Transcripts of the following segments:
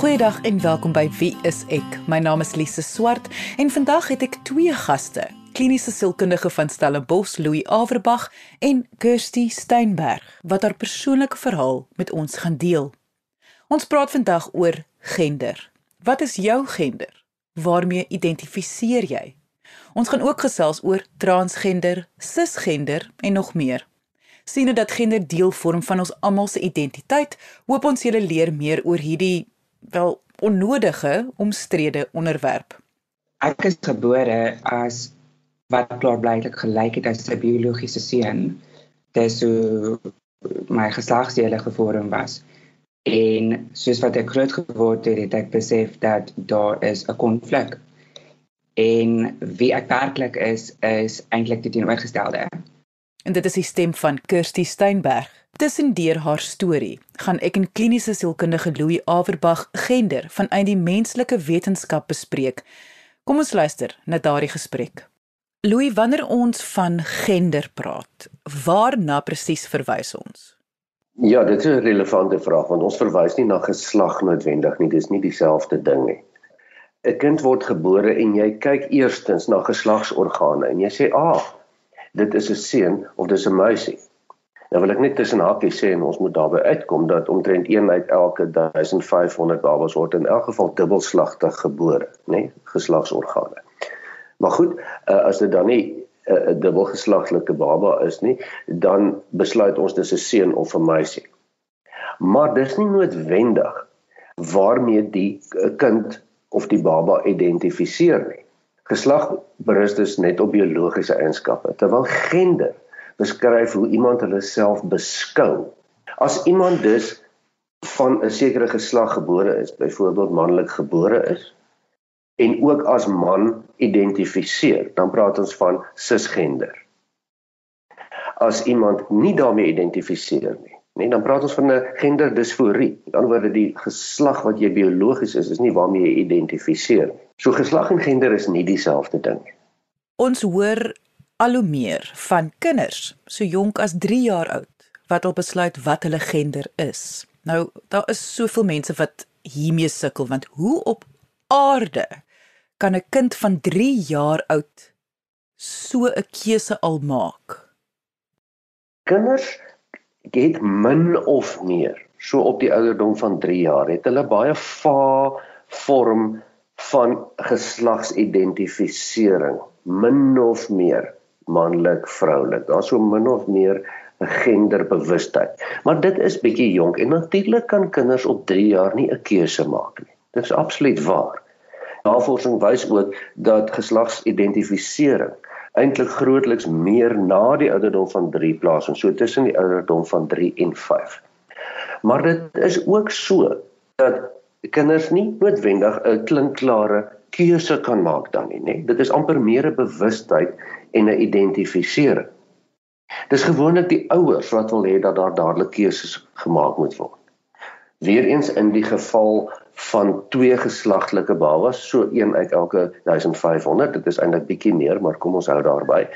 Goeiedag en welkom by Wie is ek? My naam is Lise Swart en vandag het ek twee gaste. Kliniese sielkundige van Stellenbosch, Louis Averbag en Kirsty Steinberg wat haar persoonlike verhaal met ons gaan deel. Ons praat vandag oor gender. Wat is jou gender? Waarmee identifiseer jy? Ons gaan ook gesels oor transgender, cisgender en nog meer. Sien dat gender deel vorm van ons almal se identiteit, hoop ons julle leer meer oor hierdie wel onnodige omstrede onderwerp. Ek is gebore as wat klaarblyklik gelyk het as 'n biologiese seun. Dis so my geslagsdele gevorm was. En soos wat ek groot geword het, het ek besef dat daar is 'n konflik. En wie ek werklik is, is eintlik die teenoorgestelde. En dit is die stem van Kirsty Steinberg. Tussendeur haar storie gaan ek in kliniese sielkundige Louis Averbag gender vanuit die menslike wetenskap bespreek. Kom ons luister na daardie gesprek. Louis, wanneer ons van gender praat, waarna presies verwys ons? Ja, dit is 'n relevante vraag want ons verwys nie na geslag noodwendig nie, dis nie dieselfde ding nie. 'n Kind word gebore en jy kyk eerstens na geslagsorgane en jy sê, "Ag, ah, dit is 'n seun of dis 'n meisie." Nou wil ek net tussen hakies sê en ons moet daarby uitkom dat omtrent 1 uit elke 1500 babas word in elk geval dubbelslagtig gebore, nê, nee? geslagsorgane. Maar goed, uh, as dit dan nie eh, 'n uh, dubbelgeslaglike baba is nie, dan besluit ons dis 'n seun of 'n meisie. Maar dis nie noodwendig waarmee die kind of die baba identifiseer nie. Geslag berus dus net op biologiese eienskappe, terwyl gender beskryf hoe iemand hulle self beskou. As iemand dus van 'n sekere geslag gebore is, byvoorbeeld manlik gebore is en ook as man identifiseer, dan praat ons van cisgender. As iemand nie daarmee identifiseer nie, nee, dan praat ons van 'n genderdisforie. Met ander woorde, die geslag wat jy biologies is, is nie waarmee jy identifiseer nie. So geslag en gender is nie dieselfde ding nie. Ons hoor al hoe meer van kinders so jonk as 3 jaar oud wat al besluit wat hulle gender is. Nou daar is soveel mense wat hiermee sukkel want hoe op aarde kan 'n kind van 3 jaar oud so 'n keuse al maak? Kinders het min of meer so op die ouderdom van 3 jaar het hulle baie va vorm van geslagsidentifisering min of meer manlik, vroulik. Daar's so min of meer 'n genderbewustheid. Maar dit is bietjie jonk en natuurlik kan kinders op 3 jaar nie 'n keuse maak nie. Dit is absoluut waar. Navorsing wys ook dat geslagsidentifisering eintlik grootliks meer na die ouderdom van 3 plaas en so tussen die ouderdom van 3 en 5. Maar dit is ook so dat kinders nie noodwendig 'n klinkklare keuse kan maak dan nie, nê? Dit is amper meer 'n bewustheid en 'n identifisering. Dis gewoonlik die ouers wat wil hê dat daar dadelik keuses gemaak moet word. Weereens in die geval van twee geslagtelike babas, so een uit elke 1500, dit is eintlik bietjie meer, maar kom ons hou daarby,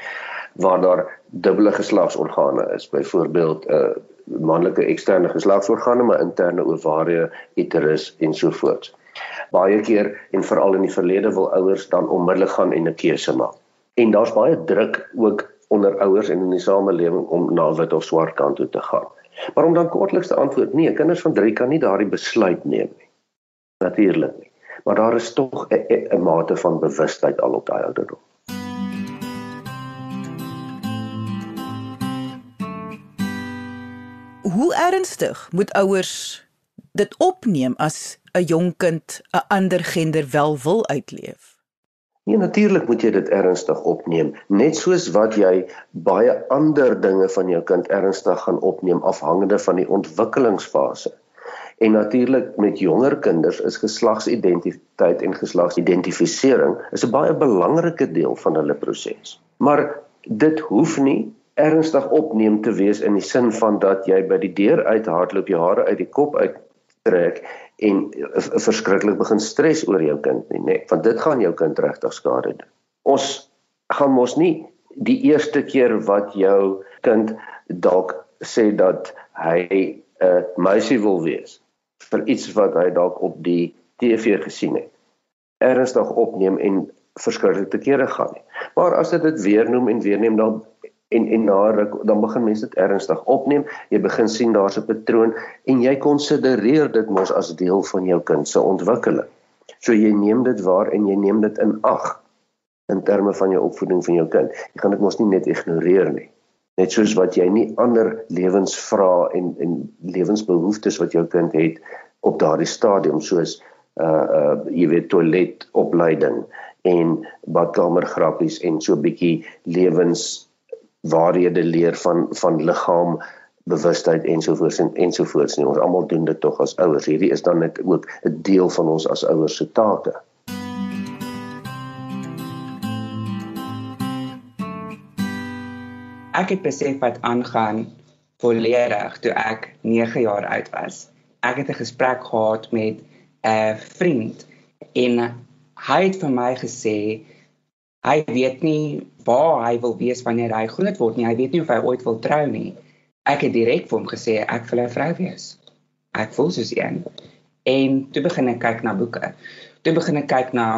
waar daar dubbele geslagsorgane is, byvoorbeeld 'n uh, eh, manlike eksterne geslagsorgane, maar interne ovarie, uterus en so voort. Baie keer en veral in die verlede wil ouers dan onmiddellik gaan en 'n keuse maak en daar's baie druk ook onder ouers en in die samelewing om na wit of swart kant toe te gaan. Maar om dan kortliks te antwoord, nee, kinders van 3 kan nie daardie besluit neem nie. Natuurlik nie. Maar daar is tog 'n mate van bewustheid al op daai ouderdom. Hoe ernstig moet ouers dit opneem as 'n jong kind 'n ander gender wel wil uitleef? Nee, natuurlik moet jy dit ernstig opneem, net soos wat jy baie ander dinge van jou kind ernstig gaan opneem afhangende van die ontwikkelingsfase. En natuurlik met jonger kinders is geslagsidentiteit en geslagsidentifisering is 'n baie belangrike deel van hulle proses. Maar dit hoef nie ernstig opneem te wees in die sin van dat jy by die deur uithardloop, jou hare uit die kop uittrek en verskriklik begin stres oor jou kind nie, nê, want dit gaan jou kind regtig skade doen. Ons gaan mos nie die eerste keer wat jou kind dalk sê dat hy 'n uh, meisie wil wees, vir iets wat hy dalk op die TV gesien het ernstig opneem en verskriklik te kere gaan nie. Maar as dit dit weer noem en weer neem dan en en na ruk dan begin mense dit ernstig opneem. Jy begin sien daar's 'n patroon en jy konsidereer dit mos as deel van jou kind se ontwikkeling. So jy neem dit waar en jy neem dit in ag in terme van jou opvoeding van jou kind. Jy gaan dit mos nie net ignoreer nie. Net soos wat jy nie ander lewensvrae en en lewensbehoeftes wat jou kind het op daardie stadium soos uh uh jy weet toilet opleiding en badkamer grappies en so 'n bietjie lewens waarhede leer van van liggaam bewustheid ensovoorts en ensovoorts nie. Ons almal doen dit tog as ouers. Hierdie is dan net ook 'n deel van ons as ouers se take. Ek het besef wat aangaan volledig toe ek 9 jaar oud was. Ek het 'n gesprek gehad met 'n vriend en hy het vir my gesê hy weet nie waar hy wil wees wanneer hy groot word nie. Hy weet nie of hy ooit wil trou nie. Ek het direk vir hom gesê ek wil 'n vrou wees. Ek voel soos een. En toe begin ek kyk na boeke. Toe begin ek kyk na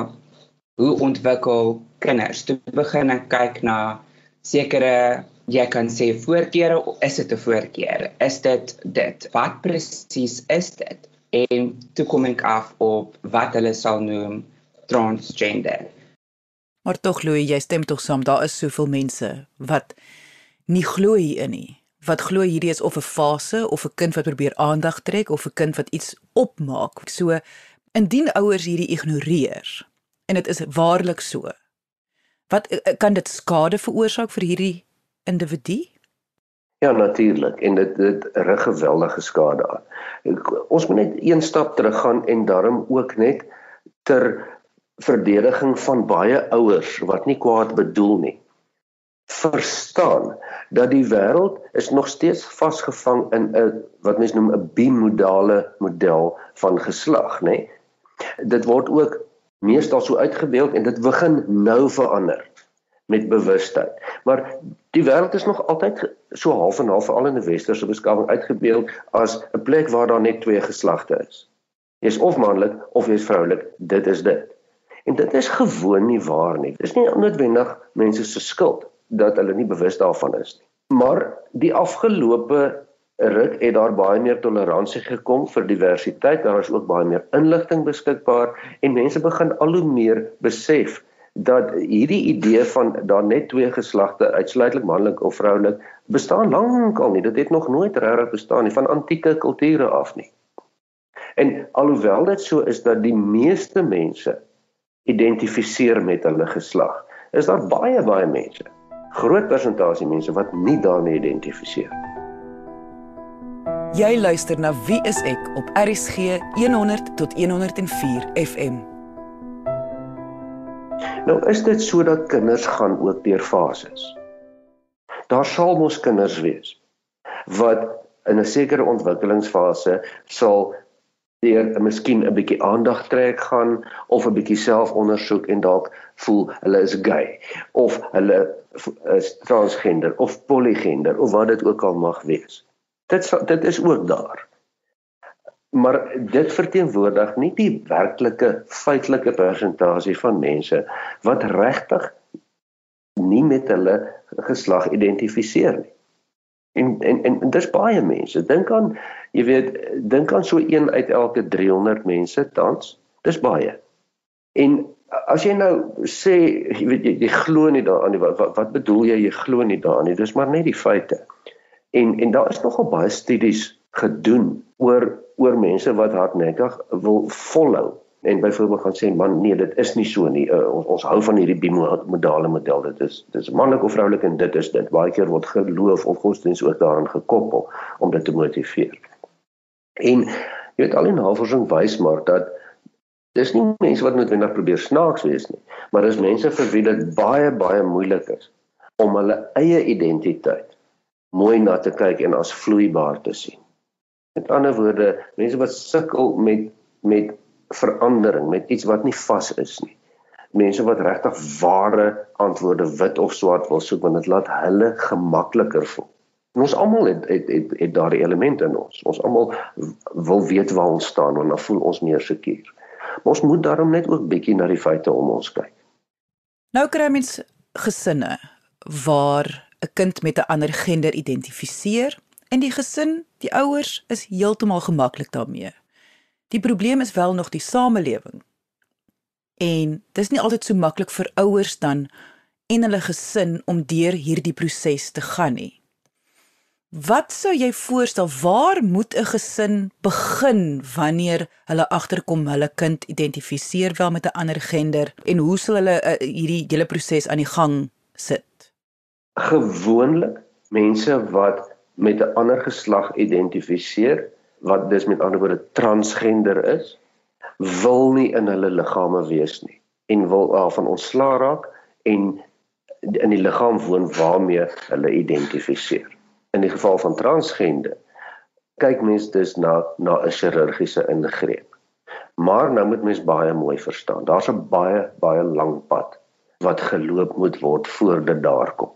hoe ontwikkel kinders. Toe begin ek kyk na sekere jy kan sê voorkeure, is dit 'n voorkeur? Is dit dit? Wat presies is dit? en toe kom ek af op wat hulle sal noem transgender. Maar tog Louis, jy stem tog saam, daar is soveel mense wat nie glo hierin nie. Wat glo hierdie is of 'n fase of 'n kind wat probeer aandag trek of 'n kind wat iets opmaak. So indien ouers hierdie ignoreer en dit is waarlik so. Wat eh, eh, kan dit skade veroorsaak vir hierdie individu? Ja natuurlik en dit dit rig geweldige skade aan. Ons moet net een stap terug gaan en daarom ook net ter verdediging van baie ouers wat nie kwaad bedoel nie. Verstaan dat die wêreld is nog steeds vasgevang in 'n wat mens noem 'n bimodale model van geslag, nê? Dit word ook meestal so uitgebeeld en dit begin nou verander met bewustheid. Maar die wêreld is nog altyd so half en half veral in die westerse beskawing uitgebeeld as 'n plek waar daar net twee geslagte is. Jy's of manlik of jy's vroulik, dit is dit. En dit is gewoon nie waar nie. Dis nie noodwendig mense se skuld dat hulle nie bewus daarvan is nie. Maar die afgelope ruk het daar baie meer toleransie gekom vir diversiteit. Daar is ook baie meer inligting beskikbaar en mense begin al hoe meer besef dat hierdie idee van daar net twee geslagte uitsluitlik manlik of vroulik bestaan lankal nie. Dit het nog nooit regtig bestaan nie van antieke kulture af nie. En alhoewel dit so is dat die meeste mense identifiseer met hulle geslag, is daar baie baie mense, groot persentasie mense wat nie daarmee identifiseer nie. Jy luister na Wie is ek op RCG 100 tot 104 FM. Nou is dit sodat kinders gaan ook deur fases. Daar sal mos kinders wees wat in 'n sekere ontwikkelingsfase sal deur miskien 'n bietjie aandag trek gaan of 'n bietjie selfondersoek en dalk voel hulle is gay of hulle is transgender of polygender of wat dit ook al mag wees. Dit dit is ook daar maar dit verteenwoordig nie die werklike feitelike persentasie van mense wat regtig nie met hulle geslag identifiseer nie. En en en, en dis baie mense. Dink aan jy weet dink aan so een uit elke 300 mense tans. Dis baie. En as jy nou sê jy weet jy, jy glo nie daaraan nie wat, wat wat bedoel jy jy glo nie daaraan nie. Dis maar net die feite. En en daar is nogal baie studies gedoen oor oor mense wat hardnekkig wil volhou en byvoorbeeld gaan sê man nee dit is nie so nie. Uh, ons ons hou van hierdie bimodale model. Dit is dit is manlik of vroulik en dit is dit. Baie keer word geloof of godsdienst ook daaraan gekoppel om dit te motiveer. En jy weet al die navorsing wys maar dat dis nie mense wat noodwendig probeer snaaks wees nie maar dis mense vir wie dit baie baie moeilik is om hulle eie identiteit mooi na te kyk en as vloeibaar te sien. Met ander woorde, mense wat sukkel met met verandering, met iets wat nie vas is nie. Mense wat regtig ware antwoorde wit of swart wil soek want dit laat hulle gemakliker voel. En ons almal het het het, het daardie elemente in ons. Ons almal wil weet waar ons staan en dan voel ons meer seker. Maar ons moet daarom net ook bietjie na die feite om ons kyk. Nou kry mens gesinne waar 'n kind met 'n ander gender identifiseer en die gesin, die ouers is heeltemal gemaklik daarmee. Die probleem is wel nog die samelewing. En dis nie altyd so maklik vir ouers dan en hulle gesin om deur hierdie proses te gaan nie. Wat sou jy voorstel waar moet 'n gesin begin wanneer hulle agterkom hulle kind identifiseer wel met 'n ander gender en hoe sal hulle uh, hierdie hele proses aan die gang sit? Gewoonlik mense wat met 'n ander geslag identifiseer wat dus met ander woorde transgender is wil nie in hulle liggame wees nie en wil daarvan ontslaa raak en in die liggaam woon waarmee hulle identifiseer. In die geval van transgender kyk mense dus na na 'n chirurgiese ingreep. Maar nou moet mens baie mooi verstaan. Daar's 'n baie baie lang pad wat geloop moet word voor dit daar kom.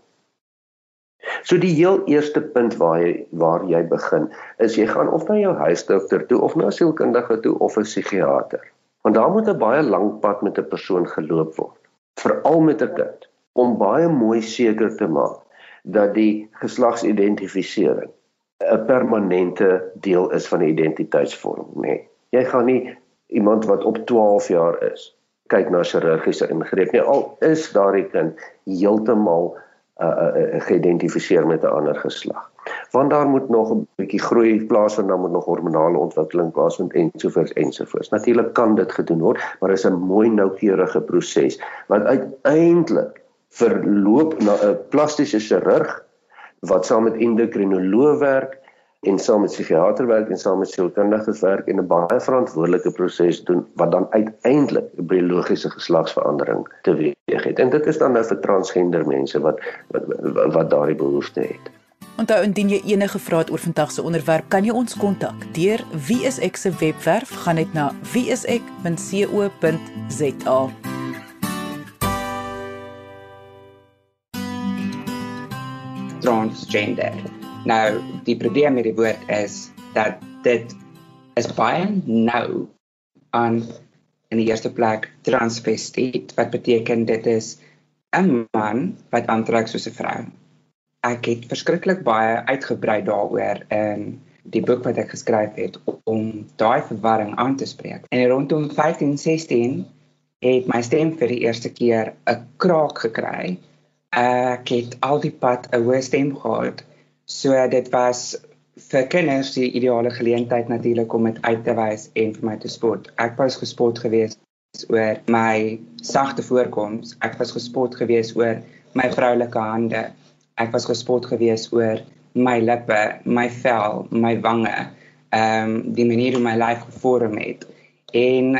So die heel eerste punt waar jy waar jy begin is jy gaan of na jou huisdokter toe of na 'n sielkundige toe of 'n psigiater. Want daar moet 'n baie lang pad met 'n persoon geloop word, veral met 'n kind, om baie mooi seker te maak dat die geslagsidentifisering 'n permanente deel is van die identiteitsvorm, nê. Nee. Jy gaan nie iemand wat op 12 jaar is kyk na chirurgiese ingreep nie al is daardie kind heeltemal uh, uh, geïdentifiseer met 'n ander geslag. Want daar moet nog 'n bietjie groei plaasvind, dan moet nog hormonale ontwikkeling plaasvind ensovoorts ensovoorts. Natuurlik kan dit gedoen word, maar is 'n mooi noukeurige proses wat uiteindelik verloop na 'n plastiese chirurg wat saam met endokrinoloog werk en saam met psigiater werk en saam met sielkundiges werk en 'n baie verantwoordelike proses doen wat dan uiteindelik 'n biologiese geslagsverandering teweeg het. En dit is dan nou vir transgender mense wat wat, wat, daardie behoefte het. Onthou indien jy enige vrae het oor vandag se onderwerp, kan jy ons kontak deur wie is ek se webwerf gaan net na wieisek.co.za. Transgender Nou, die probleem met die woord is dat dit is baie nou aan in die eerste plek transvestiet wat beteken dit is 'n man wat aantrek soos 'n vrou. Ek het verskriklik baie uitgebrei daaroor in die boek wat ek geskryf het om daai verwarring aan te spreek. En rondom 1516 het my stem vir die eerste keer 'n kraak gekry. Ek het al die pad 'n hoë stem gehad So dit was vir kinders die ideale geleentheid natuurlik om dit uit te wys en vir my te spot. Ek was gespot geweest oor my sagte voorkoms. Ek was gespot geweest oor my vroulike hande. Ek was gespot geweest oor my lippe, my vel, my wange, ehm um, die manier hoe my lyf gevorm het. En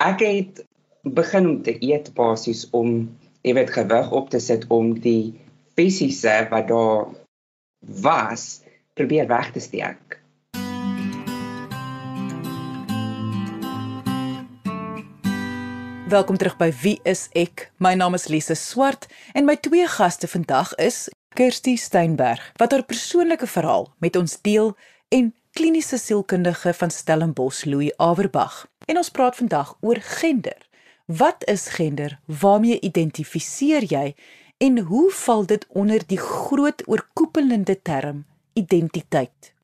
ek het begin om te eet basies om jy weet gewig op te sit om die fisiese wat daar was probeer weg te steek. Welkom terug by Wie is ek? My naam is Lise Swart en my twee gaste vandag is Kirsty Steinberg wat haar persoonlike verhaal met ons deel en kliniese sielkundige van Stellenbosch Louis Averbag. En ons praat vandag oor gender. Wat is gender? Waarmee identifiseer jy en hoe val dit onder die groot oorkoepelende term identiteit?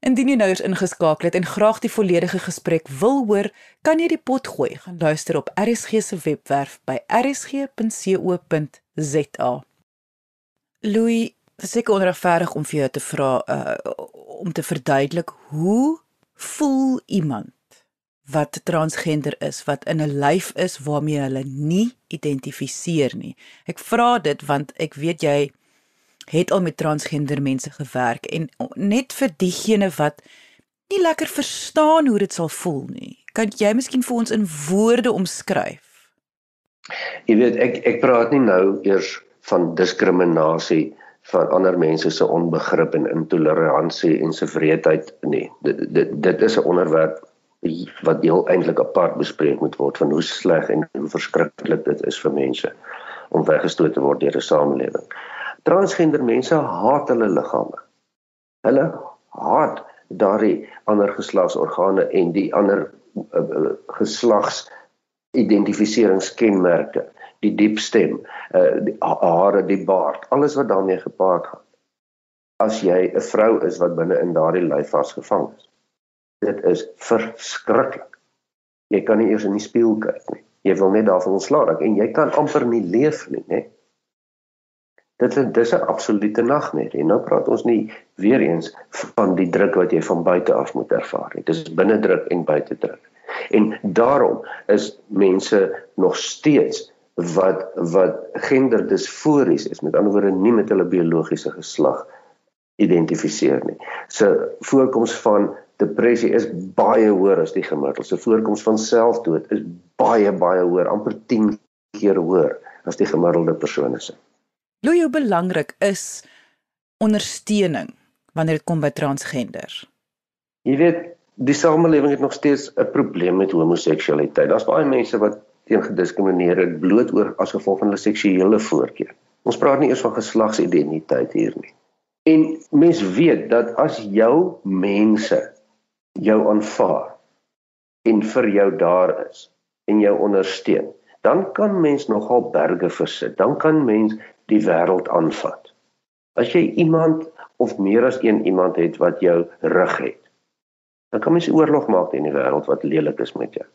Indien jy nou eens ingeskakel het en graag die volledige gesprek wil hoor, kan jy die pot gooi gaan luister op RSG se webwerf by rsg.co.za. Louis, seker onregverdig om vir jou te vra uh, om te verduidelik hoe voel iemand wat transgender is, wat in 'n lyf is waarmee hulle nie identifiseer nie. Ek vra dit want ek weet jy het al met transgender mense gewerk en net vir diegene wat nie lekker verstaan hoe dit sal voel nie. Kan jy miskien vir ons in woorde omskryf? Jy weet ek ek praat nie nou eers van diskriminasie van ander mense se onbegrip en intoleransie en se vreedheid nie. Dit dit dit is 'n onderwerp wat heel eintlik apart bespreek moet word van hoe sleg en hoe verskriklik dit is vir mense om weggestoot te word deur 'n samelewing. Transgender mense haat hulle liggame. Hulle haat daardie ander geslagsorgane en die ander uh, uh, geslags identifikasieskenmerke, die diep stem, uh, die hare, die baard, alles wat daarmee gepaard gaan. As jy 'n vrou is wat binne in daardie lyf vasgevang is. Dit is verskriklik. Jy kan nie eers in die spieël kyk nie. Jy wil net daarvan ontslaa raak en jy kan amper nie leef nie, né? Dit is dis 'n absolute nagmerrie. Nou praat ons nie weer eens van die druk wat jy van buite af moet ervaar nie. Dis binne druk en buite druk. En daarom is mense nog steeds wat wat genderdisfories is, met ander woorde nie met hulle biologiese geslag identifiseer nie. Se voorkoms van depressie is baie hoër as die gemiddelde. Se voorkoms van selfdood is baie baie hoër, amper 10 keer hoër as die gemiddelde persone se. Hoe hoe belangrik is ondersteuning wanneer dit kom by transgender? Jy weet, die samelewing het nog steeds 'n probleem met homoseksualiteit. Daar's baie mense wat teen gediskrimineer het bloot oor as gevolg van hulle seksuele voorkeur. Ons praat nie eers van geslagsidentiteit hier nie. En mens weet dat as jou mense jou aanvaar en vir jou daar is en jou ondersteun, dan kan mens nogal berge versit. Dan kan mens die wêreld aanvat. As jy iemand of meer as een iemand het wat jou rug het, dan kan mens oorlog maak teen die wêreld wat lelik is met jou.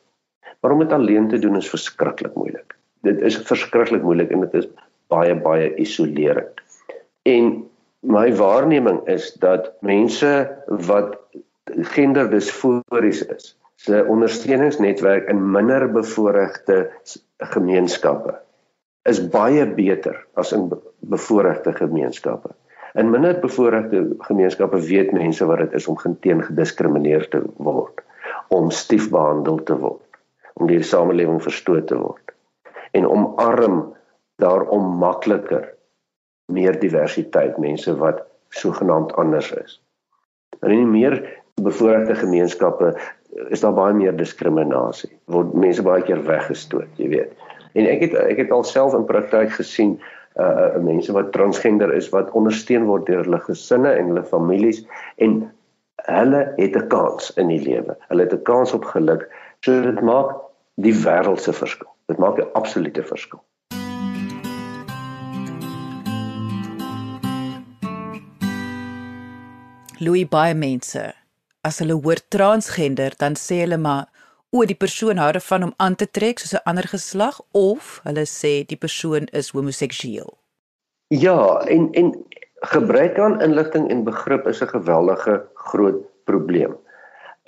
Maar om dit alleen te doen is verskriklik moeilik. Dit is verskriklik moeilik en dit is baie baie isolerend. En my waarneming is dat mense wat genderdisfories is, se ondersteuningsnetwerk in minder bevoorregte gemeenskappe is baie beter as in bevoorregte gemeenskappe. In minder bevoorregte gemeenskappe weet mense wat dit is om teen gediskrimineer te word, om stief behandel te word, om deur die samelewing verstoot te word en omarm daarom makliker meer diversiteit mense wat sogenaamd anders is. In die meer bevoorregte gemeenskappe is daar baie meer diskriminasie. Word mense baie keer weggestoot, jy weet. En ek het ek het alself in praktyk gesien uh mense wat transgender is wat ondersteun word deur hulle gesinne en hulle families en hulle het 'n kans in die lewe. Hulle het 'n kans op geluk. So dit maak die wêreld se verskil. Dit maak 'n absolute verskil. Louis baie mense as hulle hoor transgender dan sê hulle maar o, die persoon hou daarvan om aan te trek soos 'n ander geslag of hulle sê die persoon is homoseksueel. Ja, en en gebrek aan inligting en begrip is 'n geweldige groot probleem.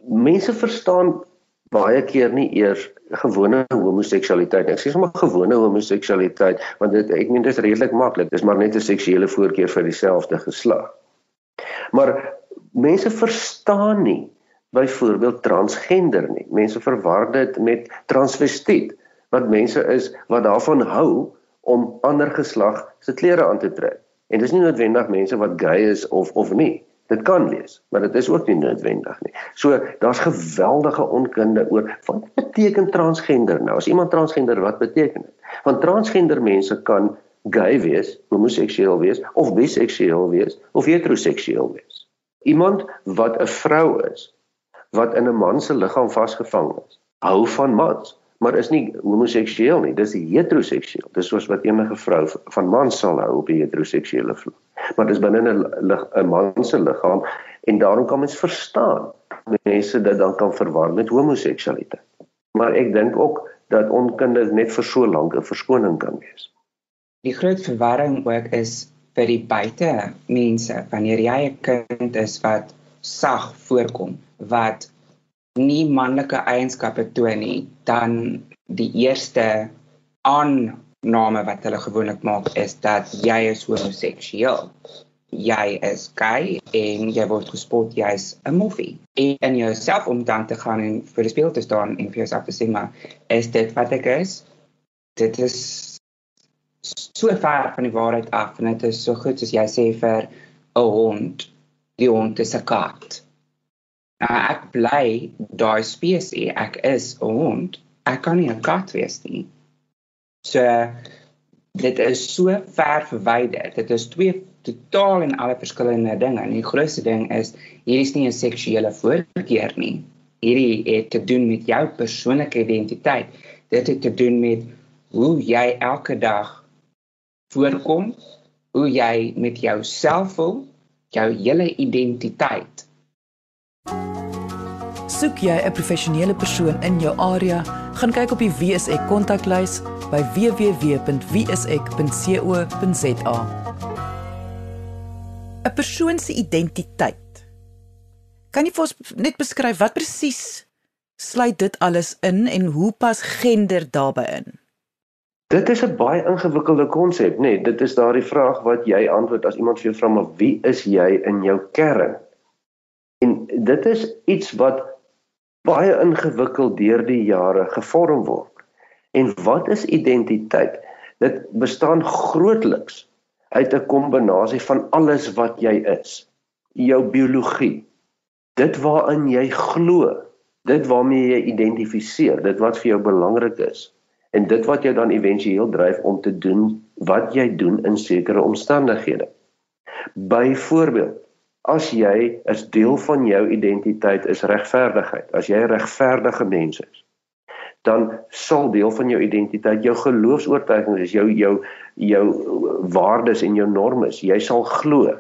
Mense verstaan baie keer nie eers gewone homoseksualiteit nie. Ek sê sommer gewone homoseksualiteit want dit ek meen dit is redelik maklik. Dis maar net 'n seksuele voorkeur vir dieselfde geslag. Maar mense verstaan nie byvoorbeeld transgender nie. Mense verwar dit met transvestiet wat mense is wat daarvan hou om ander geslag se klere aan te trek. En dis nie noodwendig mense wat gay is of of nie. Dit kan wees, maar dit is ook nie noodwendig nie. So daar's geweldige onkunde oor wat beteken transgender nou. As iemand transgender wat beteken dit? Want transgender mense kan gay wees, homoseksueel wees of biseksueel wees of heteroseksueel wees. Iemand wat 'n vrou is wat in 'n man se liggaam vasgevang is. Hou van mans, maar is nie homoseksueel nie, dis heteroseksueel. Dis soos wat enige vrou van man sal hou op 'n heteroseksuele vlak. Maar dis binne 'n 'n man se liggaam en daarom kan mens verstaan mense dit dan kan verwar met homoseksualiteit. Maar ek dink ook dat onkunde net vir so lank 'n verskoning kan wees. Die groot verwarring ook is vir die buite mense wanneer jy 'n kind is wat sag voorkom wat nie manlike eienskappe toon nie, dan die eerste aanname wat hulle gewoonlik maak is dat jy is homoseksueel. Jy is gay en jy word gespot jy's 'n moffie. En in jouself om dan te gaan en vir die speel te staan en vir jouself te sê maar is dit wat ek is? Dit is so ver van die waarheid af en dit is so goed as jy sê vir 'n hond, die hond is 'n kat. Nou ek bly daai spesies, ek is 'n hond. Ek kan nie 'n kat wees nie. So dit is so ver verwyder. Dit is twee totaal en alle verskillende dinge. En die grootste ding is hier is nie 'n seksuele voorkeur nie. Hierdie het te doen met jou persoonlike identiteit. Dit het te doen met hoe jy elke dag voorkom, hoe jy met jouself voel, jou hele identiteit. Soek jy 'n professionele persoon in jou area, gaan kyk op die WSE kontaklys by www.wsek.co.za. 'n Persoon se identiteit. Kan jy vir ons net beskryf wat presies sluit dit alles in en hoe pas gender daarbey in? Dit is 'n baie ingewikkelde konsep, nê. Nee, dit is daardie vraag wat jy antwoord as iemand vir jou vra maar wie is jy in jou kern? En dit is iets wat baie ingewikkeld deur die jare gevorm word. En wat is identiteit? Dit bestaan grootliks uit 'n kombinasie van alles wat jy is. Jou biologie, dit waarin jy glo, dit waarmee jy identifiseer, dit wat vir jou belangrik is en dit wat jou dan éventueel dryf om te doen wat jy doen in sekere omstandighede. Byvoorbeeld, as jy is deel van jou identiteit is regverdigheid, as jy 'n regverdige mens is, dan sal deel van jou identiteit jou geloofs-oortuigings is, jou jou jou waardes en jou normes. Jy sal glo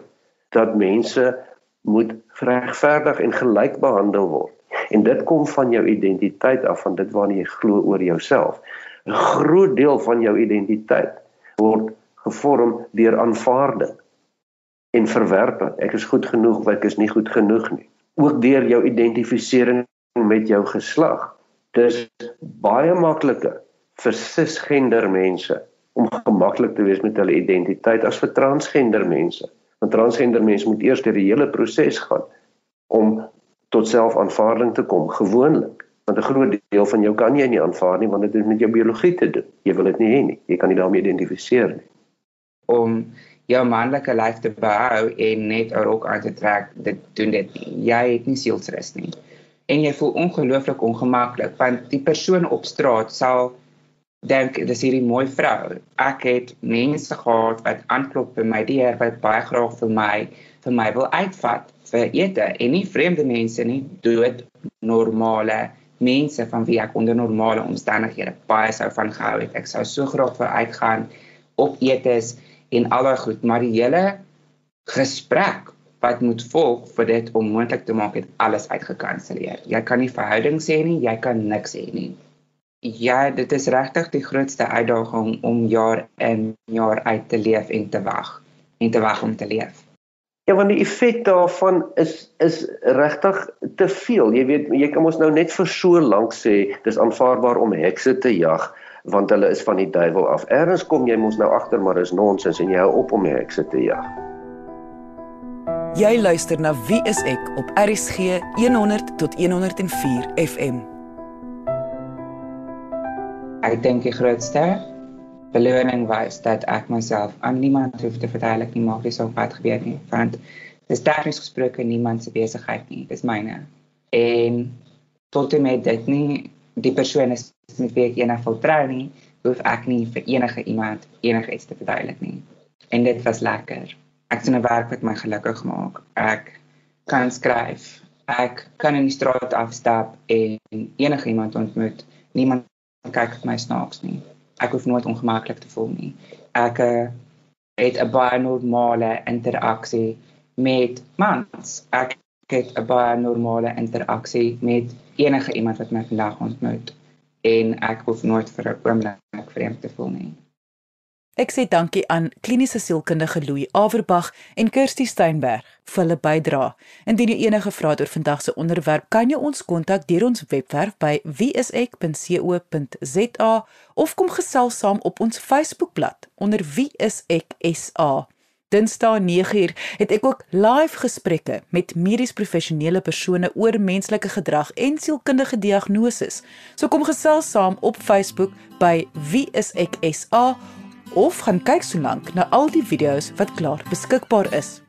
dat mense moet regverdig en gelyk behandel word. En dit kom van jou identiteit af van dit waarna jy glo oor jouself. 'n Groot deel van jou identiteit word gevorm deur aanvaarding en verwerping. Ek is goed genoeg of ek is nie goed genoeg nie. Ook deur jou identifisering met jou geslag dis baie makliker vir cisgender mense om gemaklik te wees met hulle identiteit as vir transgender mense. Want transgender mense moet eers deur die hele proses gaan om tot selfaanvaarding te kom gewoonlik. Want 'n groot deel van jou kan jy nie aanvaar nie want dit het met jou biologie te doen. Jy wil dit nie hê nie. Jy kan nie daarmee identifiseer nie. Om jou manlike lyf te behou en net 'n rok aan te trek, dit doen dit nie. Jy het nie sielsrus nie en jy voel ongelooflik ongemaklik want die persoon op straat sal dink dis hierdie mooi vrou. Ek het mense gehad wat aanklop by my deur wat baie graag vir my vir my wil uitvat vir ete en nie vreemde mense nie, dood normale mense van wie ek onder normale omstandighede baie sou van gehou het. Ek sou so graag vir uitgaan op etes en al daai goed, maar die hele gesprek wat moet volg vir dit om moontlik te maak het alles uitgekanselleer. Jy kan nie verhouding sê nie, jy kan niks sê nie. Ja, dit is regtig die grootste uitdaging om jaar in jaar uit te leef en te wag en te wag om te leef. Ja, want die effek daarvan is is regtig te veel. Jy weet, jy kan mos nou net vir so lank sê dis aanvaarbaar om hekse te jag want hulle is van die duiwel af. Erns kom jy mos nou agter maar is nonsens en jy hou op om hekse te jag. Jy luister na Wie is ek op RSG 100 tot 104 FM. Ek dink die grootste beloning was dat ek myself aan niemand hoef te verduidelik nie maak nie saak wat gebeur nie, want dis tegnies gesproke niemand se besigheid nie, dis myne. En tot en met dit nie die persoon is met wie ek eendag wil trou nie, hoef ek nie vir enige iemand enigiets te verduidelik nie. En dit was lekker ek sien 'n werk wat my gelukkig maak. Ek kan skryf. Ek kan in die straat afstap en enige iemand ontmoet. Niemand kyk vir my snaaks nie. Ek hoef nooit ongemaklik te voel nie. Ek uh, het 'n baie normale interaksie met mans. Ek het 'n baie normale interaksie met enige iemand wat my vandag ontmoet en ek hoef nooit vir 'n oomblik vreemd te voel nie. Ek sê dankie aan kliniese sielkundige Louis Averbag en Kirsty Steinberg vir hulle bydrae. Indien jy enige vrae het oor vandag se onderwerp, kan jy ons kontak deur ons webwerf by wieisek.co.za of kom gesels saam op ons Facebookblad onder wieiseksa. Dinsdae 9uur het ek ook live gesprekke met medies professionele persone oor menslike gedrag en sielkundige diagnoses. So kom gesels saam op Facebook by wieiseksa of gaan kyk so lank na al die video's wat klaar beskikbaar is.